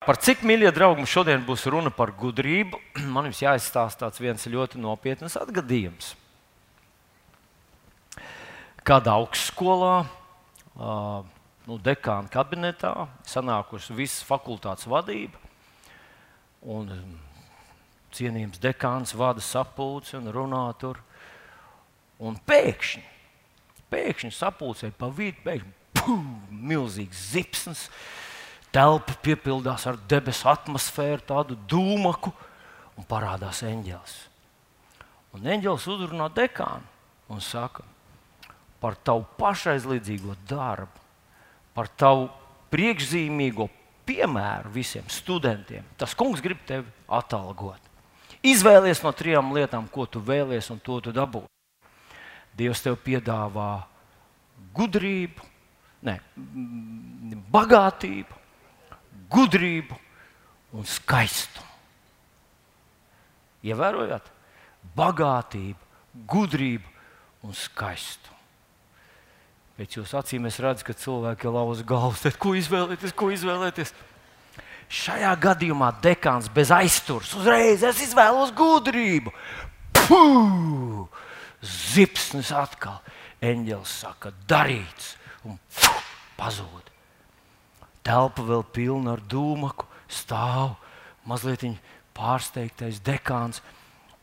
Par cik mīļie draugi mums šodien būs runa par gudrību, man jums jāizstāsta viens ļoti nopietns atgadījums. Kādā augstskolā, nu, dekāna kabinetā, sanākusi visas fakultātes vadība. Un cienījams dekāns vada sapulci un runā tur. Un pēkšņi, pēkšņi sapulcē pa vidu, pēkšņi pum, milzīgs zipsnis telpa piepildās ar debesu atmosfēru, tādu dūmaku, un parādās eņģēlis. Un eņģēlis uzrunā dekānu un saka, par tavu pašaizliedzīgo darbu, par tavu priekšzīmīgo piemēru visiem studentiem. Tas kungs grib tevi atalgot. Izvēlies no trijām lietām, ko tu vēlies, un to tu dabū. Dievs tev piedāvā gudrību, ne, bagātību, gudrību un skaistumu. Ievērojat? Bagātību, gudrību un skaistumu. Pēc jūsu acīm es redzu, ka cilvēki lauza galvas. Tad, ko izvēlēties? Ko izvēlēties? Šajā gadījumā dekāns bez aizturs uzreiz es izvēlos gudrību. Puh! Zipsnis atkal. Eņģelis saka, darīts, un puh, pazūd telpa vēl pilna ar dūmaku, stāv mazliet pārsteigtais dekāns.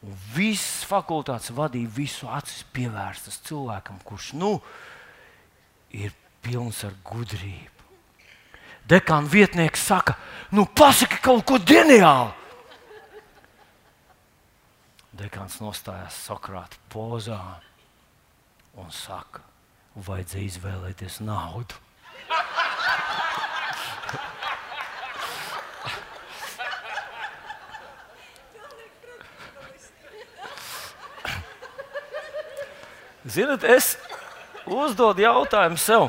Un viss fakultātes vadīja visu acis pievērstas cilvēkam, kurš nu ir pilns ar gudrību. Dekāna vietnieks saka, nu pasaki kaut ko ģeniālu. Dekāns nostājās Sokrāta pozā un saka, vajadzēja izvēlēties naudu. Ziniet, es uzdodu jautājumu sev.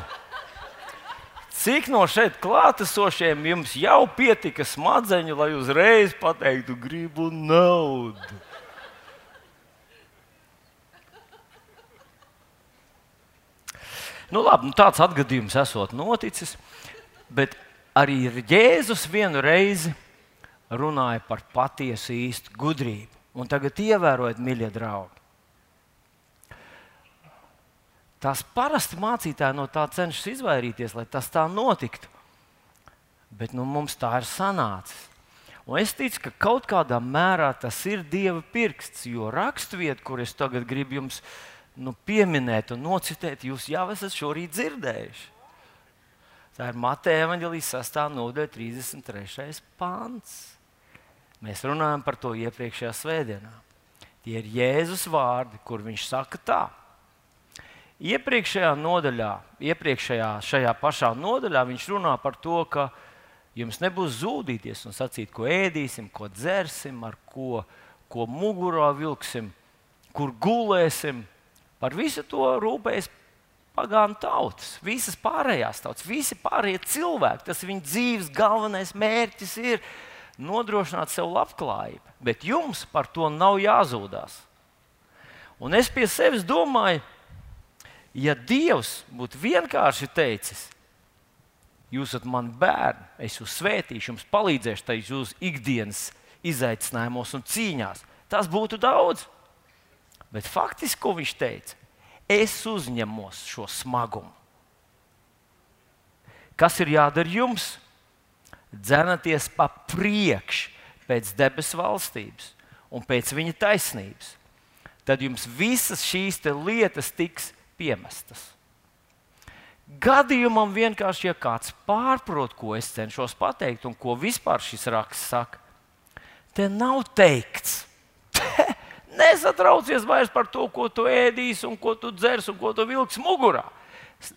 Cik no šeit klātesošiem jums jau pietika smadzeņu, lai uzreiz pateiktu, gribu naudu? Nu, labi, nu tāds atgadījums esot noticis, bet arī Jēzus vienu reizi runāja par patiesu īstu gudrību. Un tagad ievērojiet, mīļie draugi, Tās parasti mācītāji no tā cenšas izvairīties, lai tas tā notiktu. Bet nu, mums tā ir sanācis. Un es ticu, ka kaut kādā mērā tas ir Dieva pirksts, jo raksturvieta, kur es tagad gribu jums nu, pieminēt un nocitēt, jūs jau esat šorīt dzirdējuši. Tā ir Mateja Evanģelijas 6. nodaļa, 33. pāns. Mēs runājam par to iepriekšējā svētdienā. Tie ir Jēzus vārdi, kur viņš saka tā. Iepriekšējā nodaļā, iepriekšējā šajā pašā nodaļā viņš runā par to, ka jums nebūs zudīties un sacīt, ko ēdīsim, ko dzersim, ar ko, ko mugurā vilksim, kur gulēsim. Par visu to rūpējas pagānu tautas, visas pārējās tautas, visi pārējie cilvēki. Tas viņu dzīves galvenais mērķis ir nodrošināt sev labklājību. Bet jums par to nav jāzūdās. Un es pie sevis domāju, ja Dievs būtu vienkārši teicis, jūs esat mani bērni, es jūs svētīšu, jums palīdzēšu tajos jūsu ikdienas izaicinājumos un cīņās, tas būtu daudz. Bet faktiski, ko viņš teica, es uzņemos šo smagumu. Kas ir jādara jums? Dzenaties pa priekšu pēc debesu valstības un pēc viņa taisnības. Tad jums visas šīs lietas tiks piemestas. Gadījumam vienkārši, ja kāds pārprot, ko es cenšos pateikt, un ko vispār šis raksts saka, te nav teikts. Te nesatraucies vairs par to, ko tu ēdīsi, un ko tu dzers, un ko tu vilksi mugurā.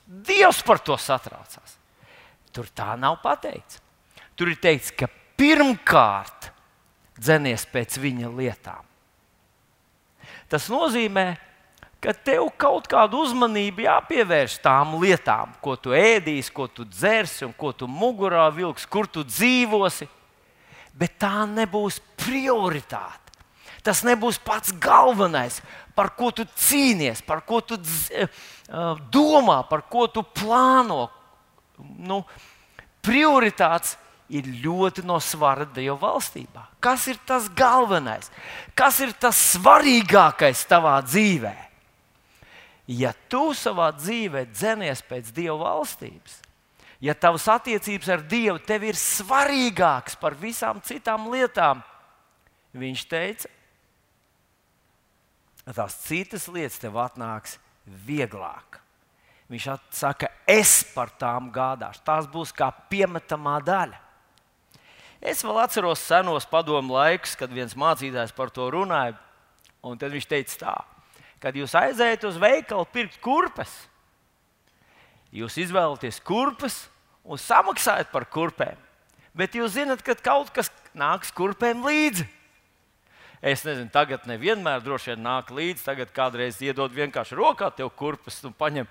Dievs par to satraucās. Tur tā nav pateikts. Tur ir teikts, ka pirmkārt dzenies pēc viņa lietām. Tas nozīmē, ka ka tev kaut kāda uzmanība jāpievērš tām lietām, ko tu ēdīsi, ko tu dzersi un ko tu mugurā vilksi, kur tu dzīvosi. Bet tā nebūs prioritāte. Tas nebūs pats galvenais, par ko tu cīnies, par ko tu eh, domā, par ko tu plāno. Nu, prioritātes ir ļoti no svara Dieva valstībā. Kas ir tas galvenais? Kas ir tas svarīgākais tavā dzīvē? Ja tu savā dzīvē dzenies pēc Dieva valstības, ja tavas attiecības ar Dievu tev ir svarīgākas par visām citām lietām, viņš teica, tās citas lietas tev atnāks vieglāk. Viņš saka, es par tām gādāšu. Tās būs kā piemetamā daļa. Es vēl atceros senos padomu laikus, kad viens mācītājs par to runāja. Un tad viņš teica, tā, kad jūs aizējat uz veikalu pirkt kurpes, jūs izvēlaties kurpes un samaksājat par kurpēm. Bet jūs zinat, ka kaut kas nāks kurpēm līdzi. Es nezinu, tagad nevienmēr droši vien nāk līdzi. Tagad kādreiz iedod vienkārši rokā tev kurpes un paņem.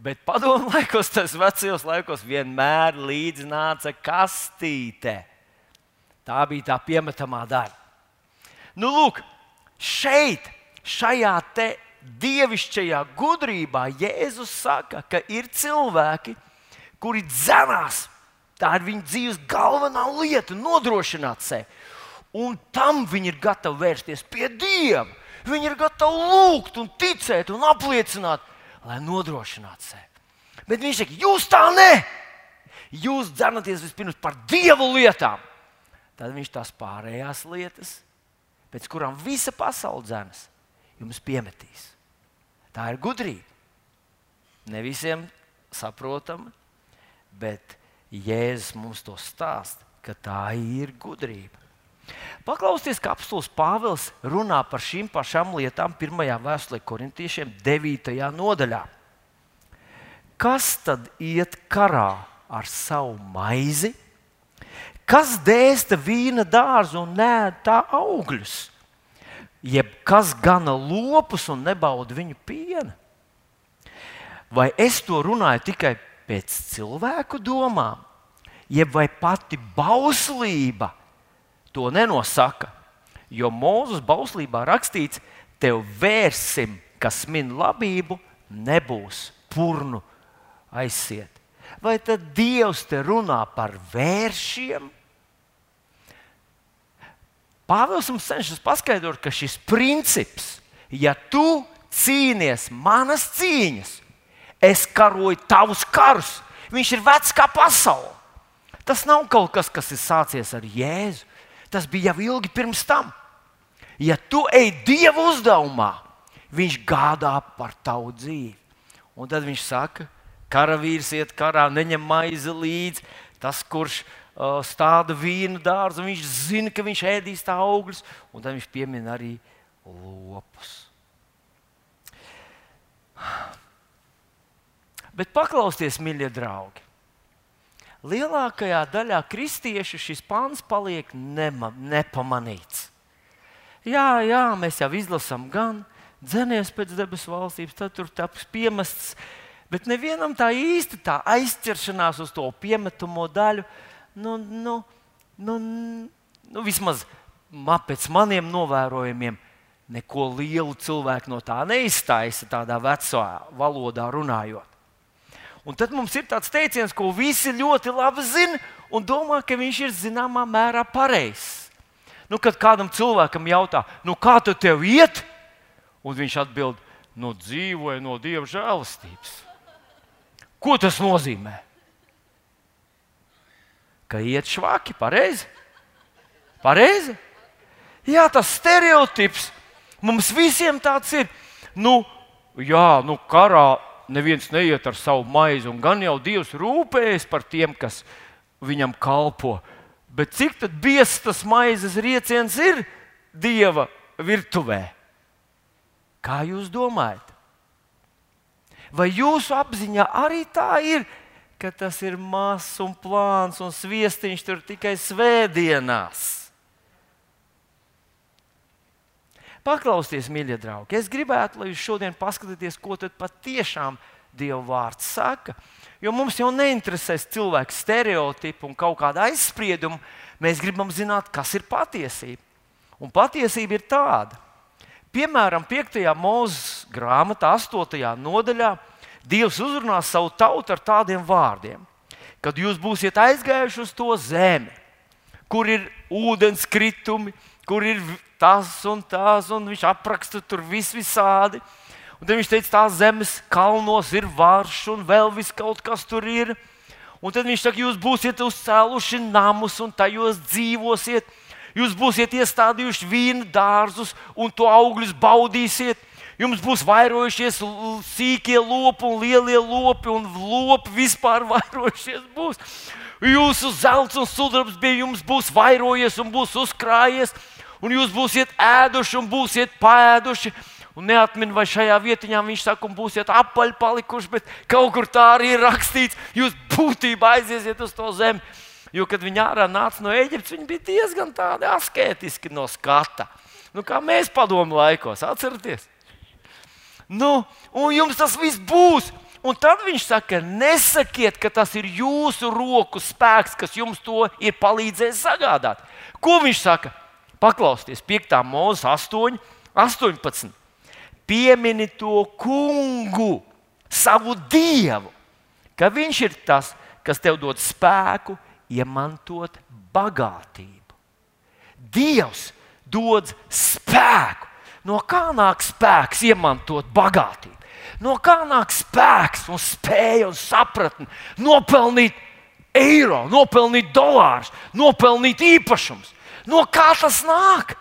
Bet padomu laikos, tas vecajos laikos, vienmēr līdzi nāca kastīte. Tā bija tā piemetamā daļa. Nu, lūk, šeit, šajā dievišķajā gudrībā, Jēzus saka, ka ir cilvēki, kuri dzenās. Tā ir viņa dzīves galvenā lieta, nodrošināt sevi. Un tam viņi ir gatavi vērsties pie Dieva. Viņi ir gatavi lūgt, un ticēt un apliecināt, lai nodrošinātu sevi. Bet viņš saka, jūs tā ne! Jūs dzenaties vispirms par Dievu lietām tad viņš tās pārējās lietas, pēc kurām visa pasaule dzēnas, jums piemetīs. Tā ir gudrība. Ne visiem saprotama, bet Jēzus mums to stāsta, ka tā ir gudrība. Paklausieties, kā apstults Pāvils runā par šīm pašām lietām pirmajā vēstulē korintiešiem, 9. nodaļā. Kas tad iet karā ar savu maizi? Kas dēsta vīna dārzu un nē tā augļus? Jeb kas gana lopus un nebauda viņu pienu? Vai es to runāju tikai pēc cilvēku domām, jeb vai pati bauslība to nenosaka? Jo Mūzes bauslībā rakstīts, tev vērsim, kas min labību, nebūs purnu aiziet. Vai tad Dievs te runā par vēršiem? Pāvils mums cenšas paskaidrot, ka šis princips, ja tu cīnies manas cīņas, es karoju tavus karus, viņš ir vecs kā pasaule. Tas nav kaut kas, kas ir sācies ar Jēzu. Tas bija jau ilgi pirms tam. Ja tu ej Dieva uzdevumā, viņš gādā par tavu dzīvi. Un tad viņš saka, karavīrs iet karā, neņem maizi līdzi. Tas, kurš ir stāda vīnu dārzu, viņš zina, ka viņš ēdīs tā augļus, un tad viņš piemin arī lopus. Bet paklausieties, mīļie draugi! Lielākajā daļā kristiešu šis pāns paliek nema, nepamanīts. Jā, jā, mēs jau izlasām gan dzenies pēc debesu valstības, tad tur taps piemests, bet nevienam tā īsti tā aizķeršanās uz to piemetamo daļu nu, nu, nu, nu, vismaz man, pēc maniem novērojumiem, neko lielu cilvēku no tā neiztaisa, tādā vecā valodā runājot. Un tad mums ir tāds teiciens, ko visi ļoti labi zina un domā, ka viņš ir zināmā mērā pareizs. Nu, kad kādam cilvēkam jautā, nu, kā tu tev iet, un viņš atbild, nu, dzīvoju no dieva žēlastības. Ko tas nozīmē? Ka iet švaki. Pareizi? Pareizi? Jā, tas stereotips mums visiem tāds ir. Nu, jā, nu, karā neviens neiet ar savu maizi, un gan jau Dievs rūpējas par tiem, kas viņam kalpo. Bet cik biezs tas maizes rieciens ir Dieva virtuvē? Kā jūs domājat? Vai jūsu apziņā arī tā ir? Ka tas ir mazs un plāns un sviestiņš tur tikai svētdienās. Paklausieties, mīļie draugi, es gribētu, lai jūs šodien paskatieties, ko tad patiešām Dieva vārds saka. Jo mums jau neinteresēs cilvēku stereotipi un kaut kāda aizsprieduma. Mēs gribam zināt, kas ir patiesība. Un patiesība ir tāda. Piemēram, 5. mūža grāmatā, 8. nodaļā, Dievs uzrunā savu tautu ar tādiem vārdiem: kad jūs būsiet aizgājuši uz to zemi, kur ir ūdens kritumi, kur ir tas un tas, un viņš apraksta tur vis visādi. Un tad viņš teica, tās zemes kalnos ir vārš un vēl viss kaut kas tur ir. Un tad viņš saka, jūs būsiet uzcēluši namus un tajos dzīvosiet. Jūs būsiet iestādījuši vīnu dārzus un to augļus baudīsiet. Jums būs vairojušies sīkie lopi un lielie lopi, un lopi vispār vairojušies. Būs. Jūsu zelts un sudrabs bija jums būs vairojies un būs uzkrājies, un jūs būsiet ēduši un būsiet pēduši. Un neatmin, vai šajā vietiņā viņš saka, un būsiet apaļ palikuši, bet kaut kur tā arī ir rakstīts. Jūs būtībā aiziesiet uz to zemi. Jo, kad viņi ārā nāca no Eģiptes, viņi bija diezgan tādi asketiski no skata. Nu, kā mēs padomu laikos, atcerieties! Nu, un jums tas viss būs. Un tad viņš saka, nesakiet, ka tas ir jūsu roku spēks, kas jums to ir palīdzējis sagādāt. Ko viņš saka? Paklausieties, 5. mūzes 8, 18. Piemini to kungu, savu dievu, ka viņš ir tas, kas tev dod spēku, iemantot bagātību. Dievs dod spēku. No kā nāk spēks iemantot bagātību? No kā nāk spēks un spēja un sapratne nopelnīt eiro, nopelnīt dolārus, nopelnīt īpašumus? No kā tas nāk?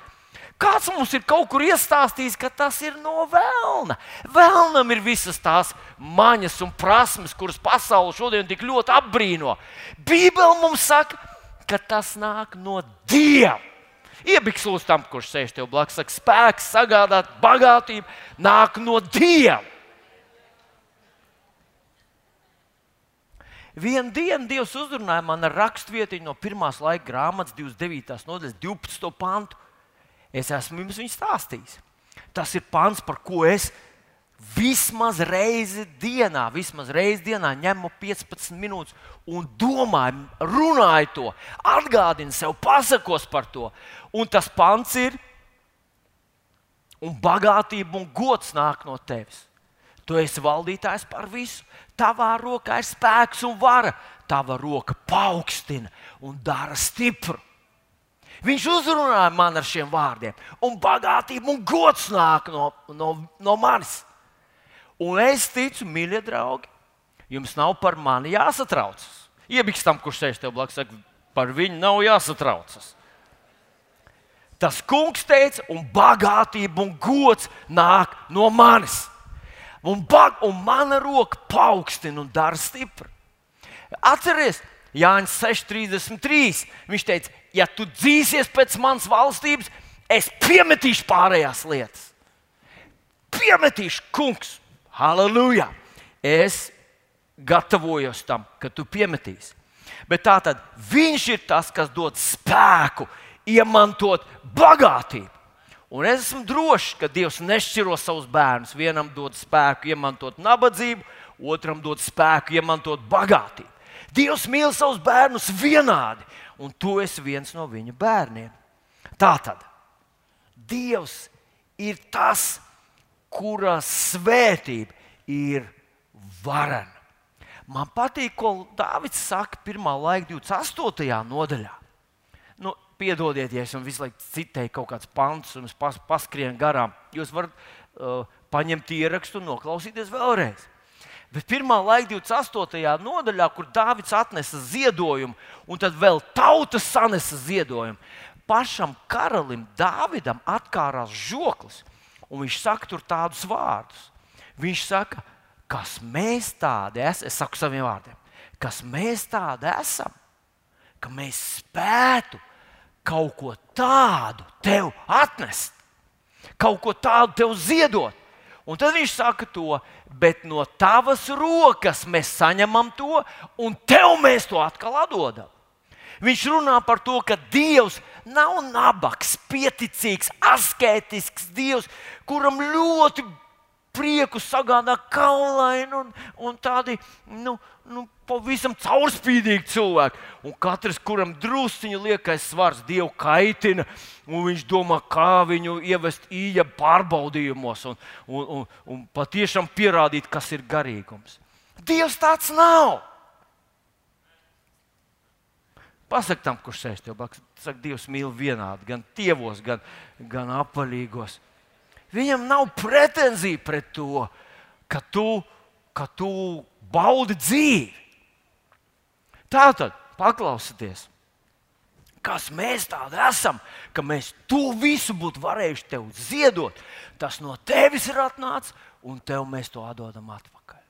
Kāds mums ir kaut kur iestāstījis, ka tas ir no vēlna. Vēlnam ir visas tās maņas un prasmes, kuras pasaule šodien tik ļoti apbrīno. Bībele mums saka, ka tas nāk no Dieva. Iebikslūs tam, kurš sēž tev blakus, saka, spēks sagādāt bagātību, nāk no Dieva. Vienu dienu Dievs uzrunāja man ar rakstvietiņu no pirmās laika grāmatas, 29. nodaļas, 12. pantu. Es esmu jums viņu stāstījis. Tas ir pants, par ko es vismaz reizi dienā, vismaz reizi dienā ņemu 15 minūtes un domāju, runāju to, atgādinu sev, pasakos par to. Un tas pants ir, un bagātība un gods nāk no tevis. Tu esi valdītājs par visu. Tavā rokā ir spēks un vara. Tava roka paaugstina un dara stipru. Viņš uzrunāja man ar šiem vārdiem, un bagātība un gods nāk no, no, no manis. Un es ticu, mīļie draugi, jums nav par mani jāsatraucas. Iebikstam, kurš sēž tev blakus, saka, par viņu nav jāsatraucas. Tas kungs teica, un bagātība un gods nāk no manis. Un, bag, un mana roka paaugstina un dara stipri. Atcerieties, Jānis 6,33. Viņš teica, ja tu dzīsies pēc manas valstības, es piemetīšu pārējās lietas. Piemetīšu, kungs, halleluja! Es gatavojos tam, ka tu piemetīsi. Bet tā tad viņš ir tas, kas dod spēku, iemantot bagātību. Un es esmu drošs, ka Dievs nešķiro savus bērnus. Vienam dod spēku, iemantot nabadzību, otram dod spēku, iemantot bagātību. Dievs mīl savus bērnus vienādi, un tu esi viens no viņa bērniem. Tā tad Dievs ir tas, kura svētība ir varena. Man patīk, ko Dārvids saka 1. laika 28. nodaļā. Nu, piedodiet, ja es jums visu laiku citēju kaut kādus pantus un es pas, paskrienu garām. Jūs varat uh, paņemt ierakstu un noklausīties vēlreiz. Bet pirmā laika 28. nodaļā, kur Dārvids atnesa ziedojumu, un tad vēl tauta sanesa ziedojumu, pašam karalim Dāvidam atkārās žoklis, un viņš saka tur tādus vārdus. Viņš saka, kas mēs tādi esam, es saku saviem vārdiem, kas mēs tādi esam, ka mēs spētu kaut ko tādu tev atnest, kaut ko tādu tev ziedot. Un tad viņš saka to, bet no tavas rokas mēs saņemam to, un tev mēs to atkal atdodam. Viņš runā par to, ka Dievs nav nabaks, pieticīgs, asketisks Dievs, kuram ļoti prieku sagādā kaulaini un, un tādi nu, nu, pavisam caurspīdīgi cilvēki. Un katrs, kuram drusciņi liekais svars, Dievu kaitina, un viņš domā, kā viņu ievest īņa pārbaudījumos un, un, un, un patiešām pierādīt, kas ir garīgums. Dievs tāds nav. Pasaki tam, kurš sēž tev blakus, saka, Dievs mīl vienādi, gan tievos, gan, gan apaļīgos. Viņam nav pretenzija pret to, ka tu, ka tu baudi dzīvi. Tā tad paklausieties, kas mēs tādi esam, ka mēs to visu būtu varējuši tev ziedot. Tas no tevis ir atnācis, un tev mēs to atdodam atpakaļ.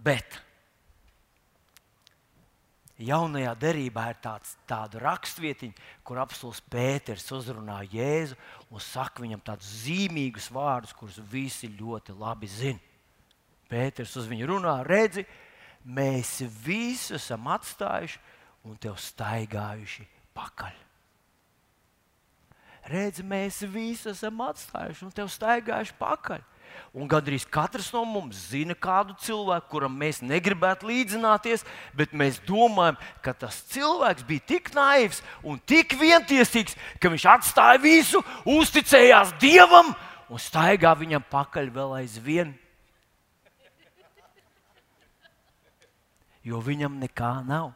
Bet jaunajā derībā ir tāds, tāda rakstvietiņa, kur apelsīns Pēters uzrunā Jēzu un saka viņam tādus zīmīgus vārdus, kurus visi ļoti labi zina. Pēters uz viņu runā, redzi, mēs visu esam atstājuši un tev staigājuši pakaļ. Redzi, mēs visi esam atstājuši un tev staigājuši pakaļ. Un gandrīz katrs no mums zina kādu cilvēku, kuram mēs negribētu līdzināties, bet mēs domājam, ka tas cilvēks bija tik naivs un tik vientiesīgs, ka viņš atstāja visu, uzticējās Dievam un staigā viņam pakaļ vēl aizvien. Jo viņam nekā nav.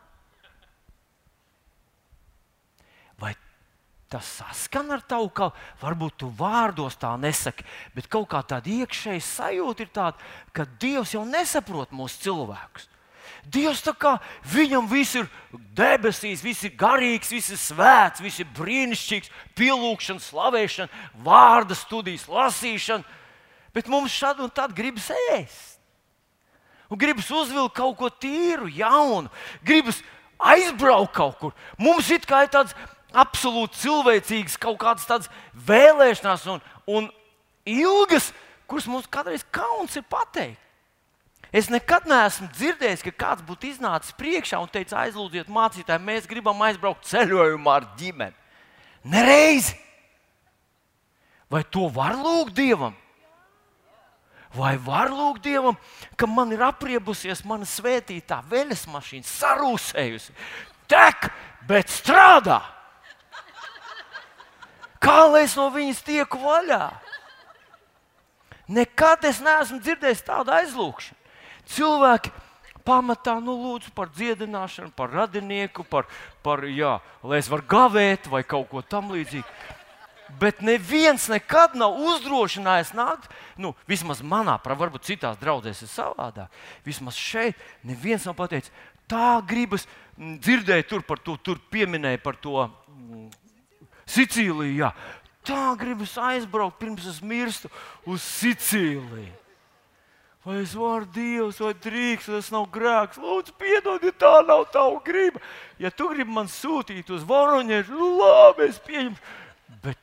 Tas saskan ar tavu kalpu. Varbūt tu vārdos tā nesaki, bet kaut kā tāda iekšēja sajūta ir tāda, ka Dievs jau nesaprot mūsu cilvēkus. Dievs tā kā viņam viss ir debesīs, viss ir garīgs, viss ir svēts, viss ir brīnišķīgs, pielūgšana, slavēšana, vārda studijas, lasīšana. Bet mums šad un tad gribas ēst. Un gribas uzvilkt kaut ko tīru, jaunu, gribas aizbraukt kaut kur. Mums it kā ir tāds absolūti cilvēcīgas kaut kādas tādas vēlēšanās un, un ilgas, kuras mums kādreiz kauns ir pateikt. Es nekad neesmu dzirdējis, ka kāds būtu iznācis priekšā un teicis, aizlūdziet, mācītāji, mēs gribam aizbraukt ceļojumā ar ģimeni. Nereiz! Vai to var lūgt Dievam? Vai var lūgt Dievam, ka man ir apriebusies mana svētītā veļas mašīna, sarūsējusi, tek, bet strādā? Kā lai es no viņas tieku vaļā? Nekad es neesmu dzirdējis tādu aizlūgšanu. Cilvēki pamatā nu, lūdzu par dziedināšanu, par radinieku, par, par jā, lai es varu gavēt vai kaut ko tamlīdzīgu. Bet neviens nekad nav uzdrošinājis nākt, nu, vismaz manā, varbūt citās draudzēs ir savādāk. Vismaz šeit neviens nav pateicis, tā gribas dzirdēt, tur par to, tur pieminēja par to Sicīlijā. Tā gribas aizbraukt pirms es mirstu uz Sicīliju. Vai es varu Dievs, vai drīkst, tas nav grēks. Lūdzu, piedod, ja tā nav tava griba. Ja tu gribi man sūtīt uz Voroņiešu, nu labi, es pieņemšu. Bet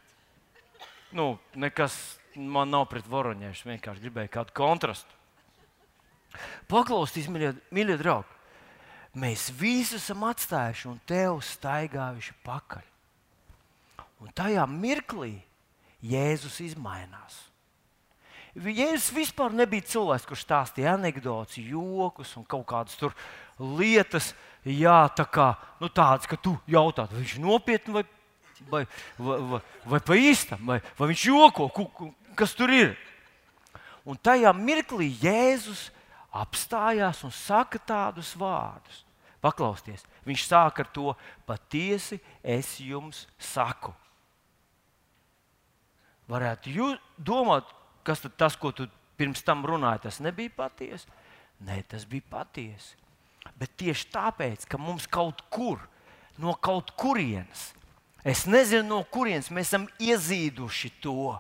nu, nekas man nav pret Voroņiešu. Vienkārši gribēju kādu kontrastu. Paklausīs, mīļie draugi. Mēs visi esam atstājuši un tev staigājuši pakaļ. Un tajā mirklī Jēzus izmainās. Jēzus vispār nebija cilvēks, kurš stāstīja anekdotus, jokus un kaut kādas lietas, jā, tā kā, nu, tādas, ka tu jautā, vai viņš ir nopietni vai, vai, vai, vai, vai pa īstam, vai, vai viņš joko, kas tur ir. Un tajā mirklī Jēzus apstājās un saka tādus vārdus. Paklausieties, viņš sāk ar to patiesi es jums saku varētu jūs domāt, kas tas, ko tu pirms tam runāji, tas nebija patiesi. Nē, tas bija patiesi. Bet tieši tāpēc, ka mums kaut kur, no kaut kurienes, es nezinu, no kurienes mēs esam iezīduši to,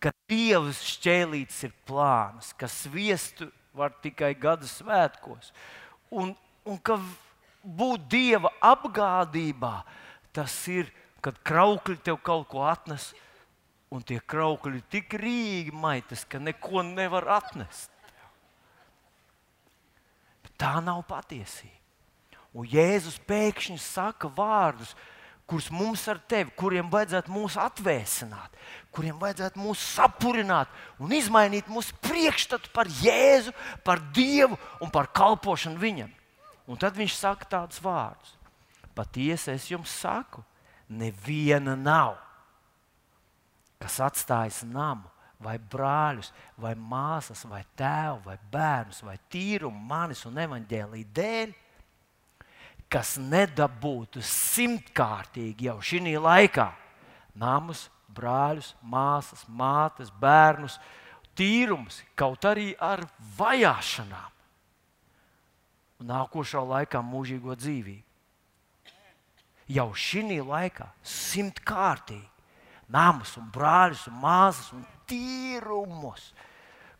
ka Dieva šķēlīts ir plāns, ka sviestu var tikai gada svētkos, un, un ka būt Dieva apgādībā, tas ir, kad kraukļi tev kaut ko atnes un tie kraukļi tik rīgi maitas, ka neko nevar atnest. Bet tā nav patiesība. Un Jēzus pēkšņi saka vārdus, kurus mums ar tevi, kuriem vajadzētu mūs atvēsināt, kuriem vajadzētu mūs sapurināt un izmainīt mūsu priekšstatu par Jēzu, par Dievu un par kalpošanu viņam. Un tad viņš saka tādus vārdus: Patiesi es jums saku, neviena nav kas atstājas namu, vai brāļus, vai māsas, vai tēvu, vai bērnus, vai tīrumu, manis un evaņģēlīja dēļ, kas nedabūtu simtkārtīgi jau šī laikā namus, brāļus, māsas, mātes, bērnus, tīrums, kaut arī ar vajāšanām. Un nākošā laikā mūžīgo dzīvību. Jau šī laikā simtkārtīgi namus, un brāļus, un māsas un tīrumus.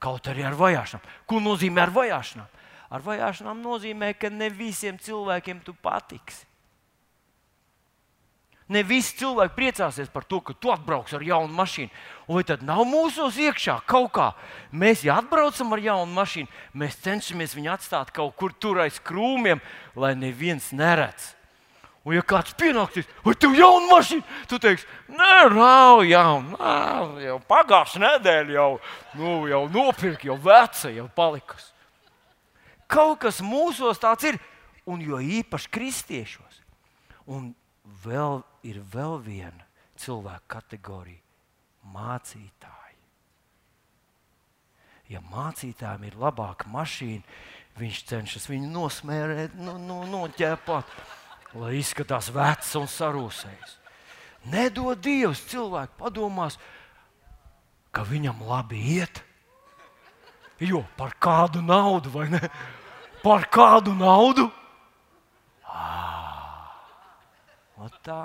Kaut arī ar vajāšanām. Ko nozīmē ar vajāšanām? Ar vajāšanām nozīmē, ka ne visiem cilvēkiem tu patiksi. Ne visi cilvēki priecāsies par to, ka tu atbrauc ar jaunu mašīnu. Vai tad nav mūsos iekšā kaut kā? Mēs, ja atbraucam ar jaunu mašīnu, mēs cenšamies viņu atstāt kaut kur tur aiz krūmiem, lai neviens neredz. Un, ja kāds pienāks, vai tev ir jauna mašīna, tu teiksi, nē, nav jauna. Nā, jau pagājušā nedēļa jau, nu, jau nopirka, jau veca, jau palikusi. Kaut kas mūsos tāds ir, un jo īpaši kristiešos. Un vēl ir vēl viena cilvēka kategorija - mācītāji. Ja mācītājiem ir labāka mašīna, viņš cenšas viņu nosmērēt, nu, nu, noķēpāt. No, lai izskatās vecs un sarūsējis. Nedod Dievs, cilvēks padomās, ka viņam labi iet. Jo par kādu naudu, vai ne? Par kādu naudu? Ah, tā.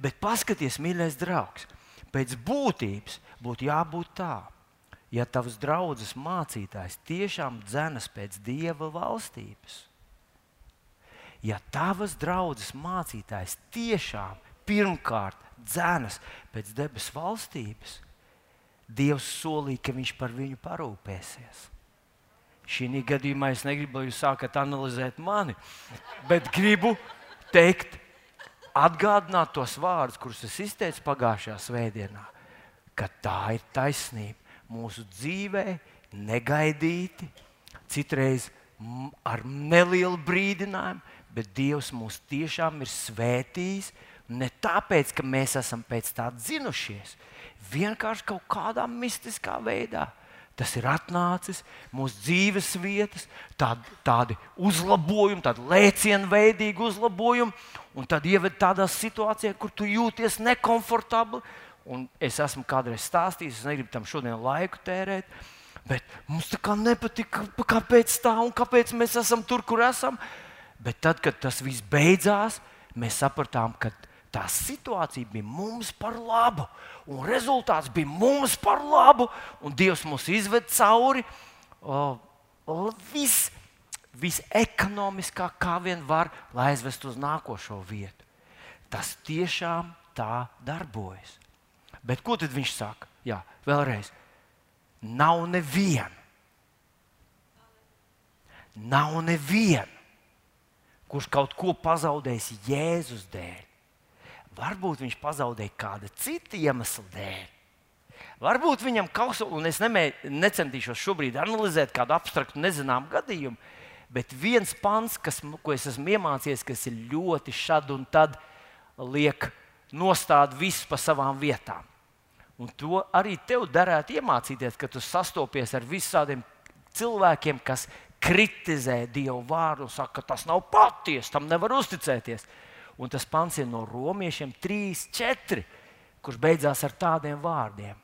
Bet paskaties, mīļais draugs, pēc būtības būtu jābūt tā, ja tavs draugs mācītājs tiešām dzenas pēc dieva valstības ja tavas draudzes mācītājs tiešām pirmkārt dzēnas pēc debesu valstības, Dievs solīja, ka viņš par viņu parūpēsies. Šī gadījumā es negribu, lai jūs sākat analizēt mani, bet gribu teikt, atgādināt tos vārdus, kurus es izteicu pagājušajā svētdienā, ka tā ir taisnība mūsu dzīvē, negaidīti, citreiz ar nelielu brīdinājumu, bet Dievs mūs tiešām ir svētījis. Ne tāpēc, ka mēs esam pēc tā dzinušies, vienkārši kaut kādā mistiskā veidā. Tas ir atnācis mūsu dzīves vietas, tādi, tādi uzlabojumi, tādi lēcienveidīgi uzlabojumi, un tad ieved tādā situācijā, kur tu jūties nekomfortabli. Un es esmu kādreiz stāstījis, es negribu tam šodien laiku tērēt, bet mums tā kā nepatīk, kāpēc tā un kāpēc mēs esam tur, kur esam. Bet tad, kad tas viss beidzās, mēs sapratām, ka tā situācija bija mums par labu, un rezultāts bija mums par labu, un Dievs mūs izved cauri vis, visekonomiskāk, kā vien var, lai aizvestu uz nākošo vietu. Tas tiešām tā darbojas. Bet ko tad viņš saka? Jā, vēlreiz. Nav neviena. Nav neviena kurš kaut ko pazaudējis Jēzus dēļ. Varbūt viņš pazaudēja kāda cita iemesla dēļ. Varbūt viņam kaut kas, un es nemē, necentīšos šobrīd analizēt kādu abstraktu, nezināmu gadījumu, bet viens pants, kas, ko es esmu iemācījies, kas ir ļoti šad un tad liek nostāda visu pa savām vietām. Un to arī tev derētu iemācīties, kad tu sastopies ar visādiem cilvēkiem, kas kritizē Dievu vārdu un saka, ka tas nav patiesi, tam nevar uzticēties. Un tas pants ir no romiešiem 3, 4, kurš beidzās ar tādiem vārdiem.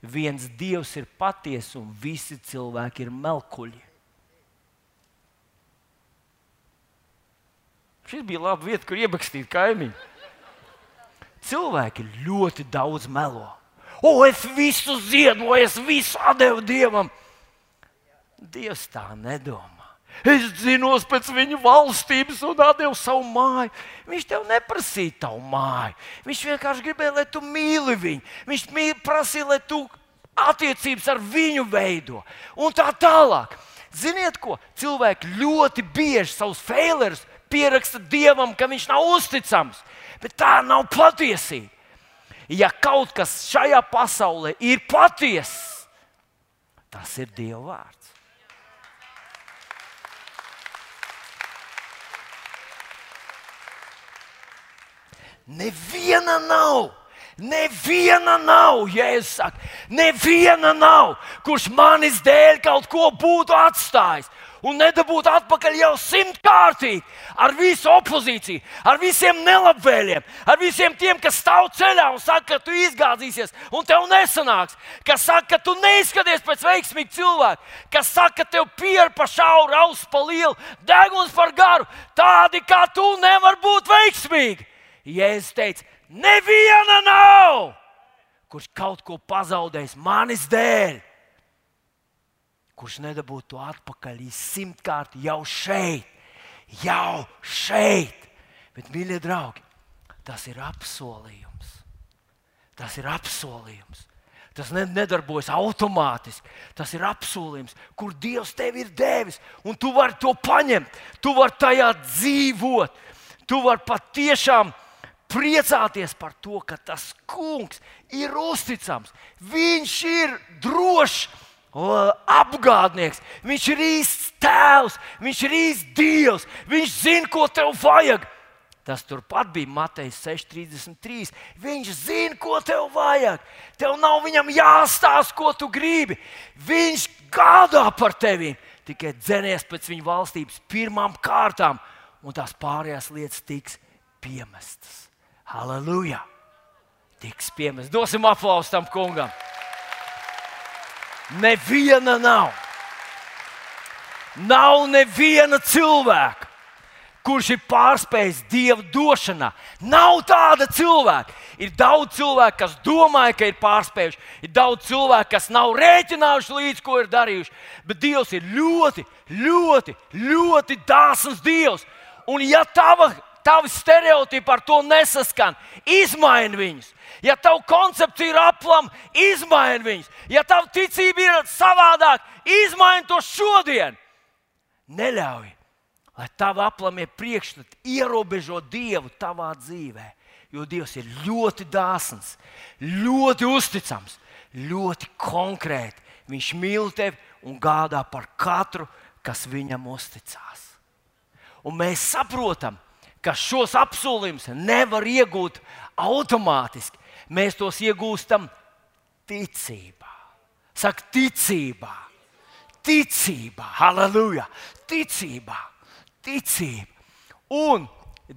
Viens Dievs ir patiesa un visi cilvēki ir melkuļi. Šis bija labs vieta, kur iebakstīt kaimiņu. Cilvēki ļoti daudz melo. O, es visu ziedoju, es visu devu Dievam. Dievs tā nedomā. Es zinos pēc viņa valstības un devu savu māju. Viņš tev neprasīja tavu māju. Viņš vienkārši gribēja, lai tu mīli viņu. Viņš prasīja, lai tu attiecības ar viņu veido. Un tā tālāk. Ziniet, ko cilvēki ļoti bieži savus failerus pieraksta dievam, ka viņš nav uzticams. Bet tā nav patiesība. Ja kaut kas šajā pasaulē ir patiesa, tas ir Dieva vārds. Neviena nav. Neviena nav, Jēzus saka, neviena nav, kurš manis dēļ kaut ko būtu atstājis. un nedabūt atpakaļ jau simtkārtīgi ar visu opozīciju, ar visiem nelabvēliem, ar visiem tiem, kas stāv ceļā un saka, ka tu izgāzīsies un tev nesanāks, kas saka, ka tu neizskaties pēc veiksmīga cilvēka, kas saka, ka tev pieredze pa šauru, auss pa lielu, deguns par garu. Tādi kā tu nevar būt veiksmīgi. Jēzus teica, neviena nav, kurš kaut ko pazaudējis manis dēļ kurš nedabūtu to atpakaļ simtkārt jau šeit, jau šeit. Bet, mīļie draugi, tas ir apsolījums. Tas ir apsolījums. Tas nedarbojas automātiski. Tas ir apsolījums, kur Dievs tev ir devis. Un tu vari to paņemt, tu vari tajā dzīvot. Tu vari patiešām priecāties par to, ka tas kungs ir uzticams. Viņš ir drošs apgādnieks, viņš ir īsts tēvs, viņš ir īsts dievs, viņš zina, ko tev vajag. Tas turpat bija Matejs 6,33. Viņš zina, ko tev vajag. Tev nav viņam jāstāsta, ko tu gribi. Viņš gādā par tevi. Tikai dzenies pēc viņa valstības pirmām kārtām, un tās pārējās lietas tiks piemestas. Halleluja! Tiks piemestas. Dosim aplausu tam kungam! Neviena nav. Nav neviena cilvēka, kurš ir pārspējis Dieva došanā. Nav tāda cilvēka. Ir daudz cilvēku, kas domāja, ka ir pārspējuši, ir daudz cilvēku, kas nav rēķinājuši līdz ko ir darījuši. Bet Dievs ir ļoti, ļoti, ļoti dāsns Dievs. Un ja tava, tavi stereotipi ar to nesaskan, izmaini viņus. Ja tava koncepcija ir aplama, izmaini viņus. Ja tava ticība ir savādāka, izmaini to šodien. Neļauj, lai tava aplamie priekšstati ierobežo Dievu tavā dzīvē. Jo Dievs ir ļoti dāsns, ļoti uzticams, ļoti konkrēti. Viņš mīl tevi un gādā par katru, kas viņam uzticās. Un mēs saprotam, ka šos apsolījumus nevar iegūt automātiski. Mēs tos iegūstam ticībā. Saka, ticībā, ticībā, halleluja, ticībā, ticība. Un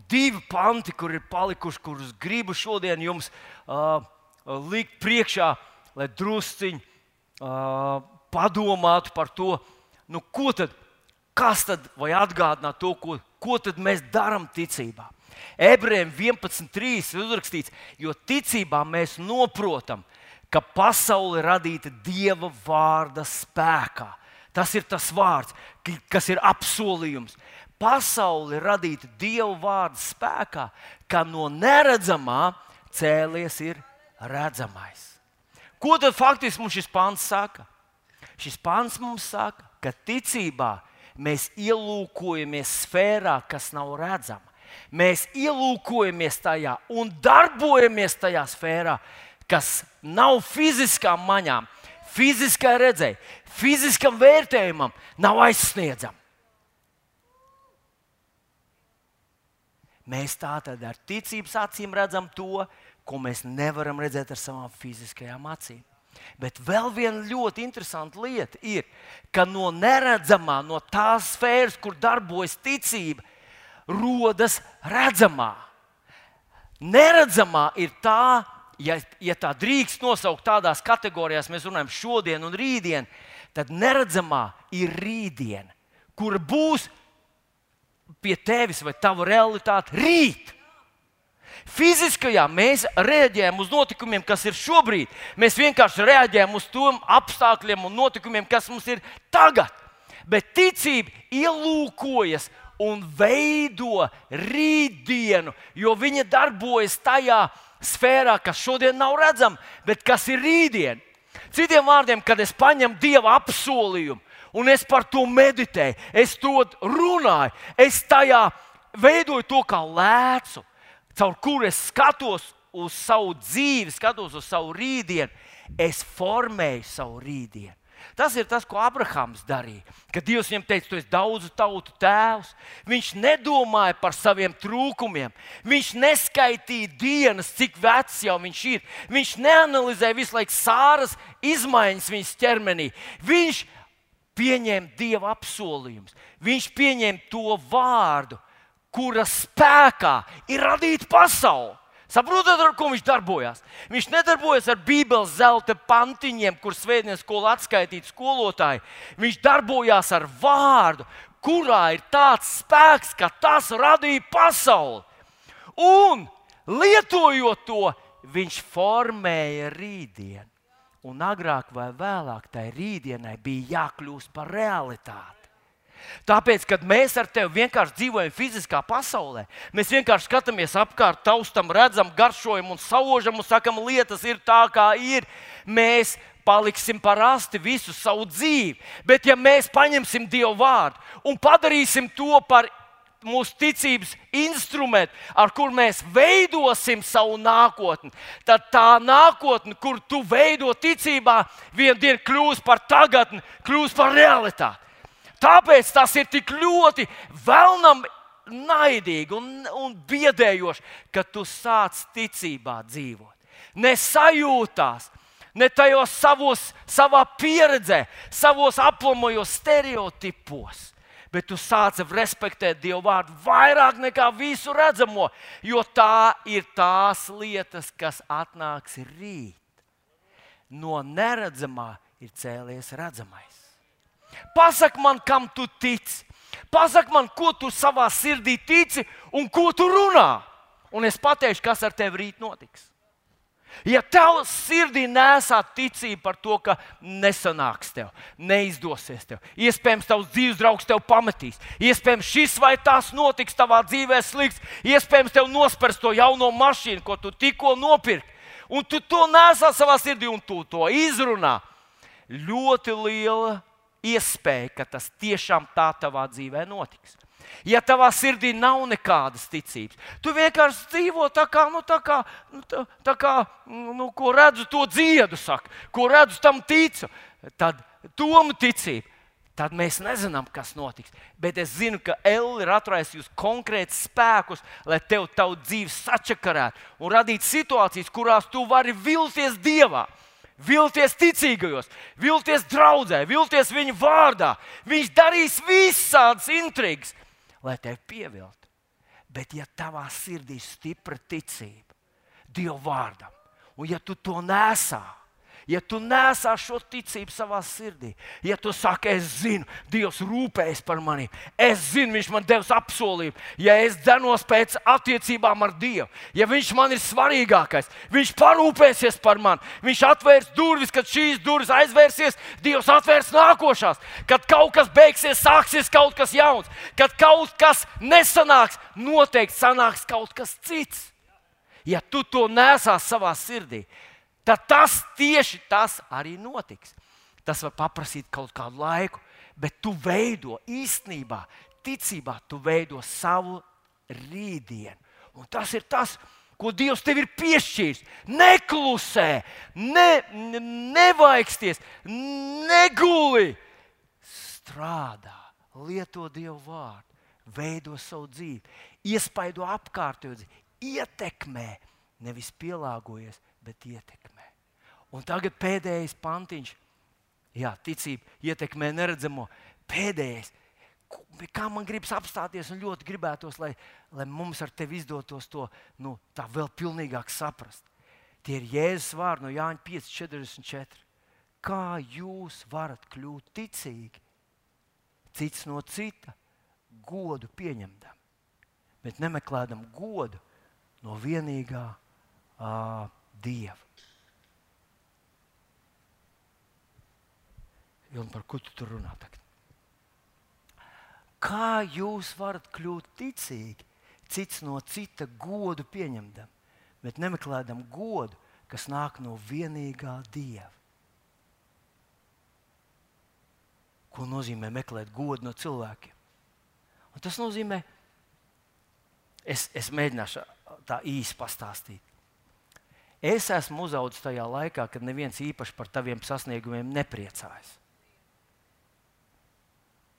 divi panti, kur ir palikuši, kurus gribu šodien jums uh, likt priekšā, lai drusciņi uh, padomātu par to, nu, ko tad, kas tad, vai atgādināt to, ko, ko mēs darām ticībā. Ebrejiem 11.3 uzrakstīts, jo ticībā mēs saprotam, ka pasaule ir radīta Dieva vārda spēkā. Tas ir tas vārds, kas ir apsolījums. Pasaule ir radīta Dieva vārda spēkā, ka no neredzamā cēlies ir redzamais. Ko tad faktiski mums šis pāns saka? Šis pāns mums saka, ka ticībā mēs ielūkojamies sfērā, kas nav redzama mēs ielūkojamies tajā un darbojamies tajā sfērā, kas nav fiziskām maņām, fiziskai redzēji, fiziskam vērtējumam, nav aizsniedzama. Mēs tātad ar ticības acīm redzam to, ko mēs nevaram redzēt ar savām fiziskajām acīm. Bet vēl viena ļoti interesanta lieta ir, ka no neredzamā, no tās sfēras, kur darbojas ticība, rodas redzamā. Neredzamā ir tā, ja, ja tā drīkst nosaukt tādās kategorijās, mēs runājam šodien un rītdien, tad neredzamā ir rītdiena, kur būs pie tevis vai tava realitāte rīt. Fiziskajā mēs reaģējam uz notikumiem, kas ir šobrīd. Mēs vienkārši reaģējam uz tiem apstākļiem un notikumiem, kas mums ir tagad. Bet ticība ielūkojas un veido rītdienu, jo viņa darbojas tajā sfērā, kas šodien nav redzama, bet kas ir rītdiena. Citiem vārdiem, kad es paņemu dieva apsolījumu un es par to meditēju, es to runāju, es tajā veidoju to kā lēcu, caur kuru es skatos uz savu dzīvi, skatos uz savu rītdienu, es formēju savu rītdienu. Tas ir tas, ko Abrahams darīja. Kad Dievs viņam teica, tu esi daudzu tautu tēvs, viņš nedomāja par saviem trūkumiem. Viņš neskaitīja dienas, cik vecs jau viņš ir. Viņš neanalizēja visu laiku sāras izmaiņas viņas ķermenī. Viņš pieņēma Dieva apsolījumus. Viņš pieņēma to vārdu, kura spēkā ir radīta pasaule. Saprotat, ar ko viņš darbojas? Viņš nedarbojas ar Bībeles zelta pantiņiem, kur svētdienas skolā atskaitīti skolotāji. Viņš darbojas ar vārdu, kurā ir tāds spēks, ka tas radīja pasauli. Un lietojot to, viņš formēja rītdienu. Un agrāk vai vēlāk tai rītdienai bija jākļūst par realitāti. Tāpēc, kad mēs ar tevi vienkārši dzīvojam fiziskā pasaulē, mēs vienkārši skatāmies apkārt, taustam, redzam, garšojam un saužam un sakam, lietas ir tā, kā ir. Mēs paliksim parasti visu savu dzīvi. Bet, ja mēs paņemsim Dievu vārdu un padarīsim to par mūsu ticības instrumentu, ar kur mēs veidosim savu nākotni, tad tā nākotne, kur tu veido ticībā, vienā dienā kļūs par tagadni, kļūs par realitāti. Tāpēc tas ir tik ļoti vēlnam naidīgi un, un biedējoši, ka tu sāc ticībā dzīvot. Ne sajūtās, ne tajos savos, savā pieredzē, savos aplamojos stereotipos. Bet tu sāc respektēt Dievu vārdu vairāk nekā visu redzamo, jo tā ir tās lietas, kas atnāks rīt. No neredzamā ir cēlies redzamais. Pasak man, kam tu tici. Pasak man, ko tu savā sirdī tici un ko tu runā. Un es pateikšu, kas ar tevi rīt notiks. Ja tev sirdī nesā ticība par to, ka nesanāks tev, neizdosies tev, iespējams, tavs dzīves draugs tev pametīs, iespējams, šis vai tas notiks tavā dzīvē slikts, iespējams, tev nospers to jauno mašīnu, ko tu tikko nopirki, un tu to nesā savā sirdī un tu to izrunā. Ļoti liela iespēja, ka tas tiešām tā tavā dzīvē notiks. Ja tavā sirdī nav nekādas ticības, tu vienkārši dzīvo tā kā, nu, tā kā, nu, tā, tā kā nu, ko redzu, to dziedu, saka, ko redzu, tam ticu, tad tomu ticību. Tad mēs nezinām, kas notiks. Bet es zinu, ka Elle ir atraisījusi konkrētus spēkus, lai tev tavu dzīvi sačakarētu un radītu situācijas, kurās tu vari vilties Dievā vilties ticīgajos, vilties draudzē, vilties viņa vārdā. Viņš darīs visādas intrigas, lai tevi pieviltu. Bet, ja tavā sirdī ir stipra ticība Dieva vārdam, un ja tu to nesā, ja tu nesā šo ticību savā sirdī, ja tu saki, es zinu, Dievs rūpējas par mani, es zinu, Viņš man devis apsolījumu, ja es dzenos pēc attiecībām ar Dievu, ja Viņš man ir svarīgākais, Viņš parūpēsies par mani, Viņš atvērs durvis, kad šīs durvis aizvērsies, Dievs atvērs nākošās, kad kaut kas beigsies, sāksies kaut kas jauns, kad kaut kas nesanāks, noteikti sanāks kaut kas cits. Ja tu to nesās savā sirdī, tad tas tieši tas arī notiks. Tas var paprasīt kaut kādu laiku, bet tu veido īstenībā, ticībā, tu veido savu rītdienu. Un tas ir tas, ko Dievs tev ir piešķīris. Neklusē, ne, nevaiksties, neguli. Strādā, lieto Dievu vārdu, veido savu dzīvi, iespaido apkārtējo dzīvi, ietekmē, nevis pielāgojies, bet ietekmē. Un tagad pēdējais pantiņš, Jā, ticība ietekmē neredzamo. Pēdējais, kā man gribas apstāties, un ļoti gribētos, lai, lai mums ar tevi izdotos to nu, tā vēl pilnīgāk saprast. Tie ir Jēzus vārdi no Jāņa 5,44. Kā jūs varat kļūt ticīgi? Cits no cita godu pieņemdam, bet nemeklējam godu no vienīgā uh, Dieva. Un par ko tu tur runā? Tagad? Kā jūs varat kļūt ticīgi, cits no cita godu pieņemdam, bet nemeklējam godu, kas nāk no vienīgā Dieva? Ko nozīmē meklēt godu no cilvēkiem? Un tas nozīmē, es, es mēģināšu tā īsi pastāstīt. Es esmu uzaugusi tajā laikā, kad neviens īpaši par taviem sasniegumiem nepriecājas.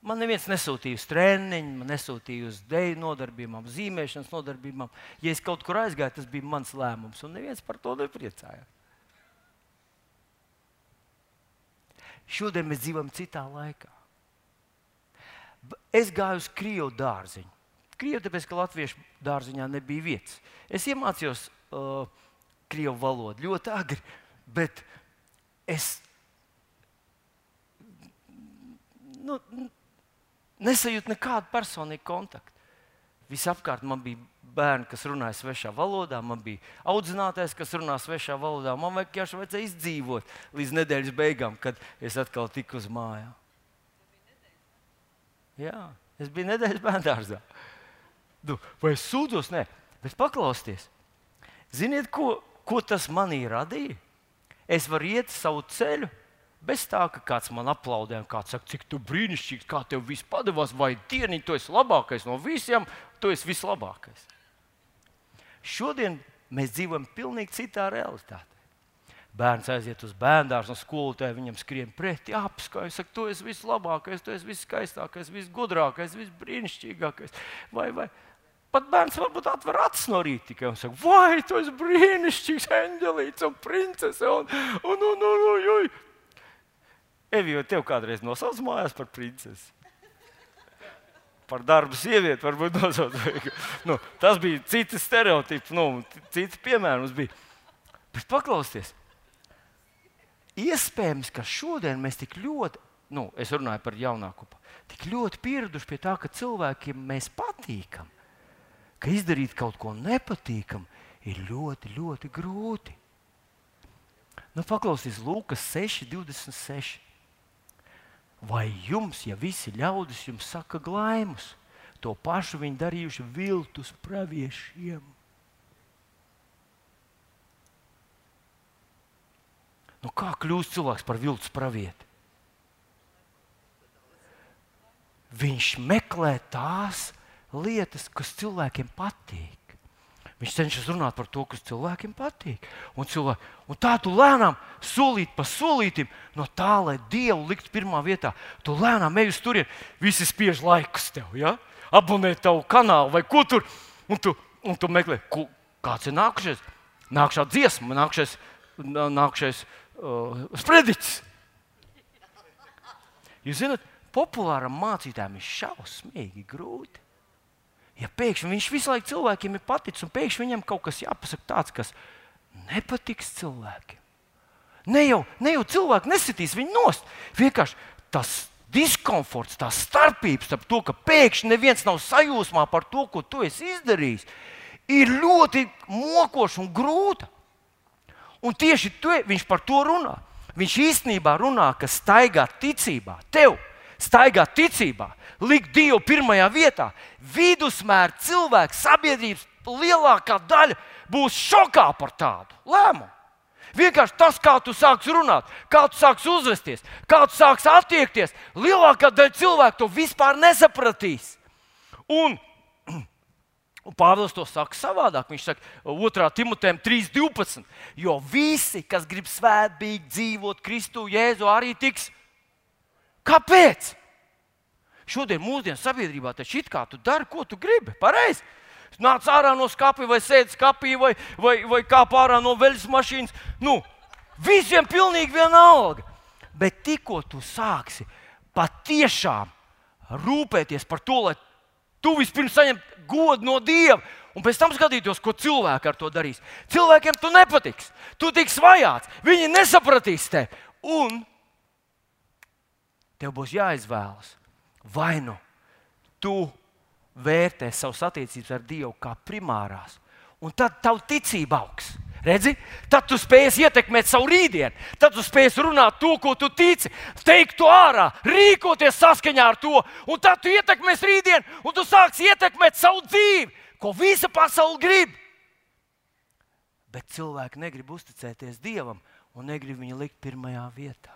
Man neviens nesūtīja uz treniņu, man nesūtīja uz dēļu nodarbībām, zīmēšanas nodarbībām. Ja es kaut kur aizgāju, tas bija mans lēmums, un neviens par to nepriecājās. Šodien mēs dzīvojam citā laikā. Es gāju uz Krievu dārziņu. Krievu, tāpēc, ka Latviešu dārziņā nebija vietas. Es iemācījos uh, Krievu valodu ļoti agri, bet es nu, nesajūtu nekādu personīgu kontaktu. Visapkārt man bija bērni, kas runāja svešā valodā, man bija audzinātājs, kas runā svešā valodā. Man vienkārši vajadzēja izdzīvot līdz nedēļas beigām, kad es atkal tiku uz mājām. Jā, es biju nedēļas bērngārzā. Nu, vai es sūdzos? Nē, bet paklausieties. Ziniet, ko, ko tas manī radīja? Es varu iet savu ceļu, bez tā, ka kāds man aplaudē, un kāds saka, cik tu brīnišķīgs, kā tev viss padevās, vai dieniņ, tu esi labākais no visiem, tu esi vislabākais. Šodien mēs dzīvojam pavisam citā realitātē. Bērns aiziet uz bērnu dārzu, un skolotāji viņam skrien pretī, apskauj, saka, tu esi vislabākais, tu esi viskaistākais, visgudrākais, visbrīnišķīgākais. Vai, vai. Pat bērns varbūt atver acis no rīta tikai un saka, vai tu esi brīnišķīgs, eņģelīts un princese. Un, un, un, un, un, un. Evi, jau tev kādreiz nosauc mājās par princesi? Par darbu sievieti, varbūt nosauc. nu, tas bija cits stereotips, nu, cits piemērs bija. Bet paklausieties! Iespējams, ka šodien mēs tik ļoti, nu, es runāju par jaunāku, tik ļoti pieraduši pie tā, ka cilvēkiem mēs patīkam, ka izdarīt kaut ko nepatīkamu ir ļoti, ļoti grūti. Nu, paklausieties, Lūkas 6, 26. Vai jums, ja visi ļaudis jums saka glaimus, to pašu viņi darījuši viltus praviešiem? Nu, kā kļūst cilvēks par viltus pravieti? Viņš meklē tās lietas, kas cilvēkiem patīk. Viņš cenšas runāt par to, kas cilvēkiem patīk. Un, cilvēki, un tā tu lēnām, solīt pa solītam, no tā, lai Dievu liktu pirmā vietā, tu lēnām ej uz turieni. Visi spiež laikus tev, ja? abonē tavu kanālu vai ko tur. Un tu, un tu meklē, ko, kāds ir nākamais. Nākamā dziesma, nākamais, nākamais uh, sprediķis. Jūs zināt, populāram mācītājam ir šausmīgi grūti. Ja pēkšņi viņš visu laiku cilvēkiem ir paticis, un pēkšņi viņam kaut kas jāpasaka tāds, kas nepatiks cilvēkiem. Ne jau, ne jau cilvēki nesitīs viņu nost. Vienkārši tas diskomforts, tā starpība starp to, ka pēkšņi neviens nav sajūsmā par to, ko tu esi izdarījis, ir ļoti mokoša un grūta. Un tieši to, viņš par to runā. Viņš īstenībā runā, ka staigā ticībā, tev staigā ticībā, likt Dievu pirmajā vietā. Vidusmēra cilvēks, sabiedrības lielākā daļa būs šokā par tādu lēmumu. Vienkārši tas, kā tu sāksi runāt, kā tu sāksi uzvesties, kā tu sāksi attiekties, lielākā daļa cilvēku to vispār nesapratīs. Un Un Pāvils to saka savādāk. Viņš saka, 2. Timotejam 3.12. Jo visi, kas grib svētīgi dzīvot Kristu Jēzu, arī tiks. Kāpēc? Šodien mūsdienu sabiedrībā taču it kā tu dari, ko tu gribi. Pareizi. Nāc ārā no skāpja, vai sēdi skāpī, vai, vai, vai kāp ārā no veļas mašīnas. Nu, visiem pilnīgi vienalga. Bet tikko tu sāksi patiešām rūpēties par to, lai Tu vispirms saņem godu no Dieva, un pēc tam skatītos, ko cilvēki ar to darīs. Cilvēkiem tu nepatiks, tu tiks vajāts, viņi nesapratīs tevi. Un tev būs jāizvēlas, vai nu tu vērtē savas attiecības ar Dievu kā primārās, un tad tavu ticība augs. Redzi, tad tu spēsi ietekmēt savu rītdienu, tad tu spēsi runāt to, ko tu tici, teikt to ārā, rīkoties saskaņā ar to, un tad tu ietekmēsi rītdienu, un tu sāksi ietekmēt savu dzīvi, ko visa pasaule grib. Bet cilvēki negrib uzticēties Dievam un negrib viņu likt pirmajā vietā.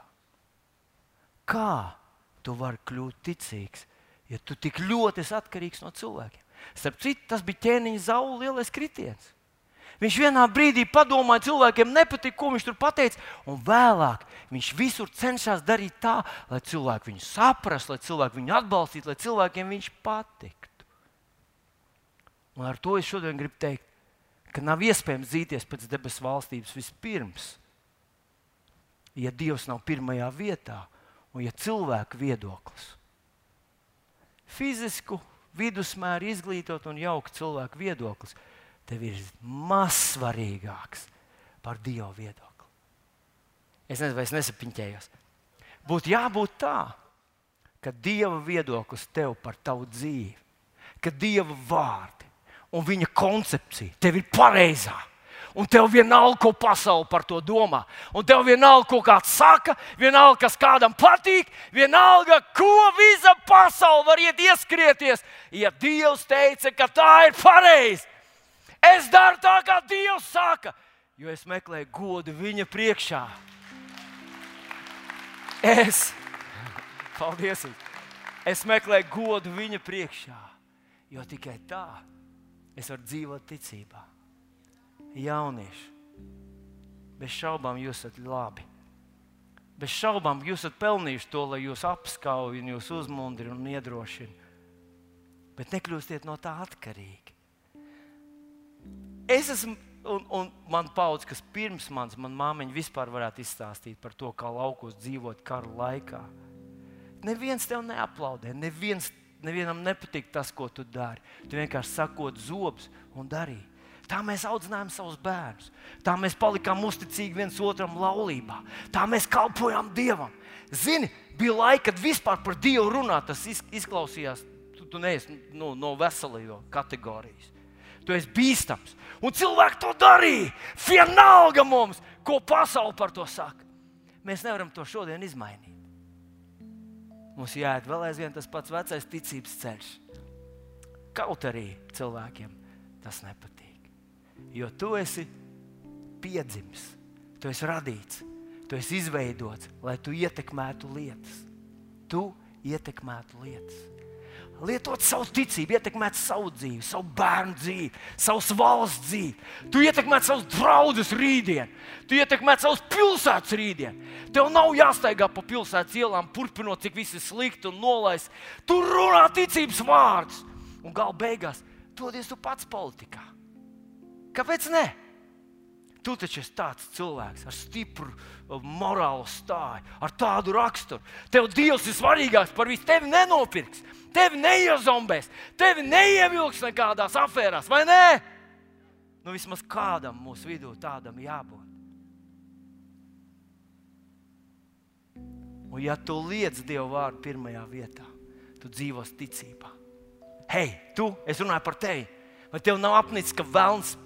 Kā tu vari kļūt ticīgs, ja tu tik ļoti esi atkarīgs no cilvēkiem? Starp citu, tas bija ķēniņa zaula lielais kritiens. Viņš vienā brīdī padomāja, cilvēkiem nepatīk, ko viņš tur pateica, un vēlāk viņš visur cenšas darīt tā, lai cilvēki viņu saprastu, lai cilvēki viņu atbalstītu, lai cilvēkiem viņš patiktu. Un ar to es šodien gribu teikt, ka nav iespējams dzīties pēc debesu valstības vispirms, ja Dievs nav pirmajā vietā un ja cilvēka viedoklis fizisku, vidusmēru izglītot un jauku cilvēku viedoklis, tev ir mazsvarīgāks par Dieva viedokli. Es nezinu, vai es nesapiņķējos. Būtu jābūt tā, ka Dieva viedoklis tev par tavu dzīvi, ka Dieva vārdi un viņa koncepcija tev ir pareizā. Un tev vienalga, ko pasaule par to domā. Un tev vienalga, ko kāds saka, vienalga, kas kādam patīk, vienalga, ko visa pasaule var iet ieskrieties. Ja Dievs teica, ka tā ir pareizi, es daru tā, kā Dievs saka, jo es meklēju godu viņa priekšā. Es, paldies, es meklēju godu viņa priekšā, jo tikai tā es varu dzīvot ticībā. Jaunieši, bez šaubām jūs esat labi. Bez šaubām jūs esat pelnījuši to, lai jūs apskauj, jūs uzmundrina un iedrošina. Bet nekļūstiet no tā atkarīgi. Es esmu un, un man paudze, kas pirms manis, man māmiņa vispār varētu izstāstīt par to, kā laukos dzīvot karu laikā. Neviens tev neaplaudē, neviens, nevienam nepatīk tas, ko tu dari. Tu vienkārši sakot zobus un darīji. Tā mēs audzinājām savus bērnus. Tā mēs palikām uzticīgi viens otram laulībā. Tā mēs kalpojām Dievam. Zini, bija laika, kad vispār par Dievu runāt, tas izklausījās, tu, tu neesi nu, no veselīgo kategorijas. Tu esi bīstams. Un cilvēki to darīja. Vienalga mums, ko pasaule par to saka. Mēs nevaram to šodien izmainīt. Mums jāiet vēl aizvien tas pats vecais ticības ceļš. Kaut arī cilvēkiem tas nepatīk. Jo tu esi piedzimis, tu esi radīts, tu esi izveidots, lai tu ietekmētu lietas. Tu ietekmētu lietas lietot savu ticību, ietekmēt savu dzīvi, savu bērnu dzīvi, savas valsts dzīvi. Tu ietekmē savus draugus rītdien, tu ietekmē savus pilsētas rītdien. Tev nav jāstaigā pa pilsētas ielām, turpinot, cik viss ir slikti un nolaists. Tu runā ticības vārdus, un gala beigās dodies tu pats politikā. Kāpēc ne? Tu taču esi tāds cilvēks ar stipru uh, morālu stāju, ar tādu raksturu. Tev Dievs ir svarīgāks par visu. Tevi nenopirks, tevi neiezombēs, tevi neievilks nekādās afērās, vai ne? Nu, vismaz kādam mūsu vidū tādam jābūt. Un, ja tu liec Dievu vārdu pirmajā vietā, tu dzīvos ticībā. Hei, tu, es runāju par tevi. Vai tev nav apnicis, ka vēlns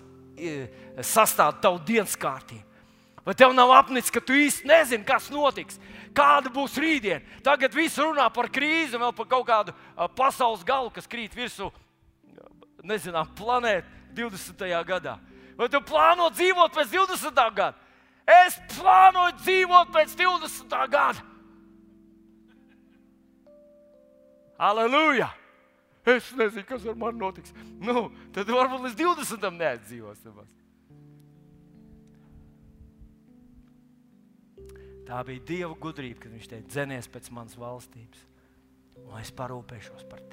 sastāv tavu dienas kārtību? Vai tev nav apnicis, ka tu īsti nezini, kas notiks, kāda būs rītdiena? Tagad viss runā par krīzi, vēl par kaut kādu pasaules galu, kas krīt virsū, nezinām, planētu 20. gadā. Vai tu plāno dzīvot pēc 20. gada? Es plānoju dzīvot pēc 20. gada. Aleluja! Es nezinu, kas ar mani notiks. Nu, tad varbūt līdz 20. neatdzīvos. Tā bija Dieva gudrība, kad viņš teica, dzenies pēc manas valstības, un es parūpēšos par tevi.